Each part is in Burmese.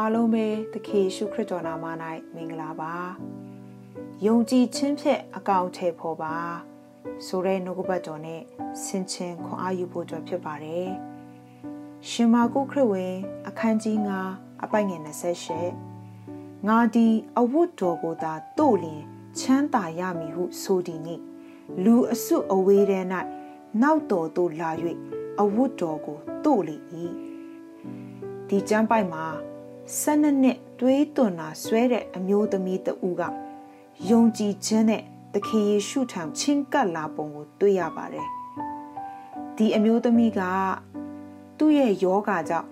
အားလုံးပဲသခင်ယေရှုခရစ်တော်နာမ၌မင်္ဂလာပါယုံကြည်ခြင်းဖြင့်အကောင့်ထဲပေါ်ပါဆိုတဲ့နှုတ်ကပတ်တော်နဲ့ဆင်ခြင်ခွန်အားယူဖို့အတွက်ဖြစ်ပါတယ်ရှင်မာကုခရစ်ဝင် အခန်းကြီး9အပိုက်ငယ်28ငါဒီအဝတ်တော်ကိုသာတို့လျင်ချမ်းသာရမည်ဟုဆိုသည်နှင့်လူအစုအဝေးထဲ၌နောက်တော်သို့လာ၍အဝတ်တော်ကိုတို့လေ၏ဒီကျမ်းပိုက်မှာ ၁၂နှစ်တွေးသွန်တာဆွဲတဲ့အမျိုးသမီးတဦးကယုံကြည်ခြင်းနဲ့သခင်ယေရှုထံချင်းကပ်လာပုံကိုတွေ့ရပါတယ်ဒီအမျိုးသမီးကသူ့ရဲ့ယောဂါကြောင့်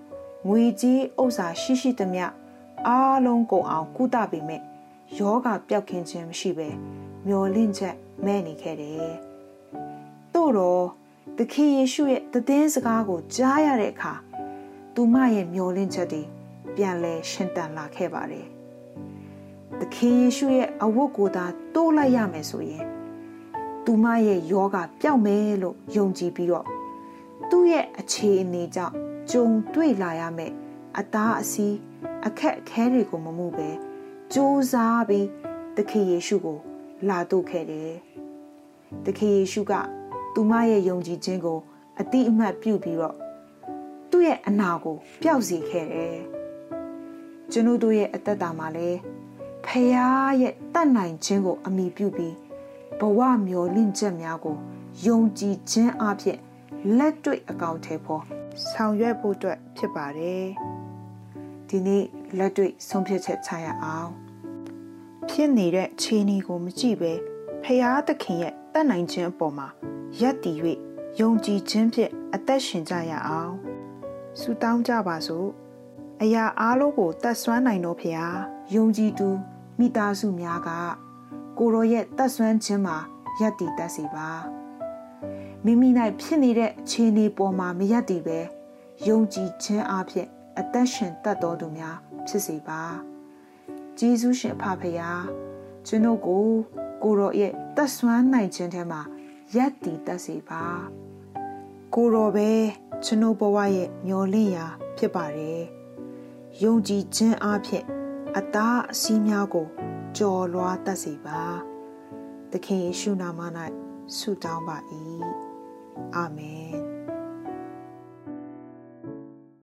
ငွေကြေးဥစ္စာရှိရှိသမျှအားလုံးကုန်အောင်ကုသပေမဲ့ယောဂပျောက်ကင်းခြင်းမရှိပဲမျောလင့်ချက်မဲ့နေခဲ့တယ်။တို့တော့သခင်ယေရှုရဲ့တည်င်းစကားကိုကြားရတဲ့အခါသူမရဲ့မျောလင့်ချက်တွေ ပြန်လဲရှင်တန်လာခဲ့ပါတယ်။သခင်ယေရှုရဲ့အဝတ်ကိုသာတိုးလိုက်ရမယ်ဆိုရင်သူမရဲ့ယောဂပျောက်မယ်လို့ယုံကြည်ပြီးတော့သူ့ရဲ့အခြေအနေကြောင့်ကြုံတွေ့လာရမယ်အသားအစီးအခက်အခဲတွေကိုမမှုပဲကြိုးစားပြီးသခင်ယေရှုကို လာတို့ခဲ့တယ်။သခင်ယေရှုက သူမရဲ့ယုံကြည်ခြင်းကို အတိအမှတ်ပြုပြီးတော့သူ့ရဲ့အနာကိုပျောက်စေခဲ့တယ်။ ကျွန်ုပ်တို့ရဲ့အသက်တာမှာလည်းဖခင်ရဲ့တတ်နိုင်ခြင်းကို အမိပြုပြီးဘဝမျောလင့်ချက်များကိုယုံကြည်ခြင်းအဖြစ်လက်တွေ့အကောင့်ထဲပေါ်ဆောင်ရွက်ဖို့အတွက်ဖြစ်ပါတယ်။ဒီနေ့လက်တွေ့ဆုံးဖြတ်ချက်ချရအောင်။ဖြစ်နေတဲ့ခြေနေကိုမကြည့်ပဲဖရာသခင်ရဲ့တတ်နိုင်ခြင်းအပေါ်မှာရက်တည်၍ယုံကြည်ခြင်းဖြင့်အသက်ရှင်ကြရအောင်။ဆုတောင်းကြပါစို့။ အရာအားလုံးကိုတတ်ဆွမ်းနိုင်တော်ဖရာယုံကြည်သူမိသားစုများကကိုရောရဲ့တတ်ဆွမ်းခြင်းမှာရက်တည်တတ်စေပါ။မိမိ၌ဖြစ်နေတဲ့အခြေအနေပေါ်မှာမရက်တည်ပဲယုံကြည်ခြင်းအဖြစ်အသက်ရှင်တတ်တော်သူများဖြစ်စေပါဂျေဇုရှင်အဖဖရာကျွန်ုပ်ကိုကိုရောရဲ့သက်ဆွမ်းနိုင်ခြင်းထဲမှာရက်တည်တတ်စေပါကိုရောပဲကျွန်ုပ်ဘဝရဲ့မျော်လင့်ရာဖြစ်ပါတယ် ယုံကြည်ခြင်းအဖြစ်အသားအစီးများကိုကြော်လွားတတ်စေပါသခင်ယေရှုနာမ၌ဆုတောင်းပါ၏အာမင်